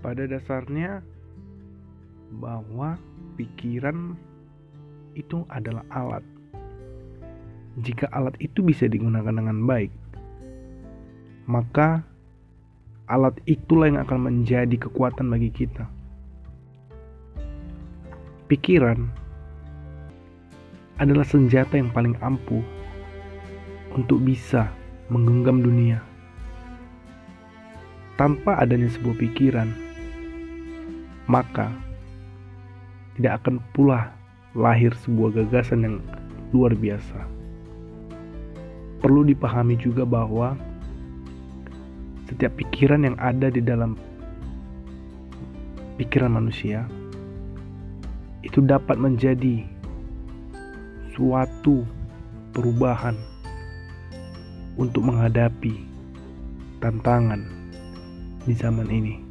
pada dasarnya bahwa pikiran itu adalah alat. Jika alat itu bisa digunakan dengan baik, maka alat itulah yang akan menjadi kekuatan bagi kita. Pikiran adalah senjata yang paling ampuh untuk bisa menggenggam dunia. Tanpa adanya sebuah pikiran, maka tidak akan pula lahir sebuah gagasan yang luar biasa. Perlu dipahami juga bahwa setiap pikiran yang ada di dalam pikiran manusia itu dapat menjadi suatu perubahan untuk menghadapi tantangan di zaman ini.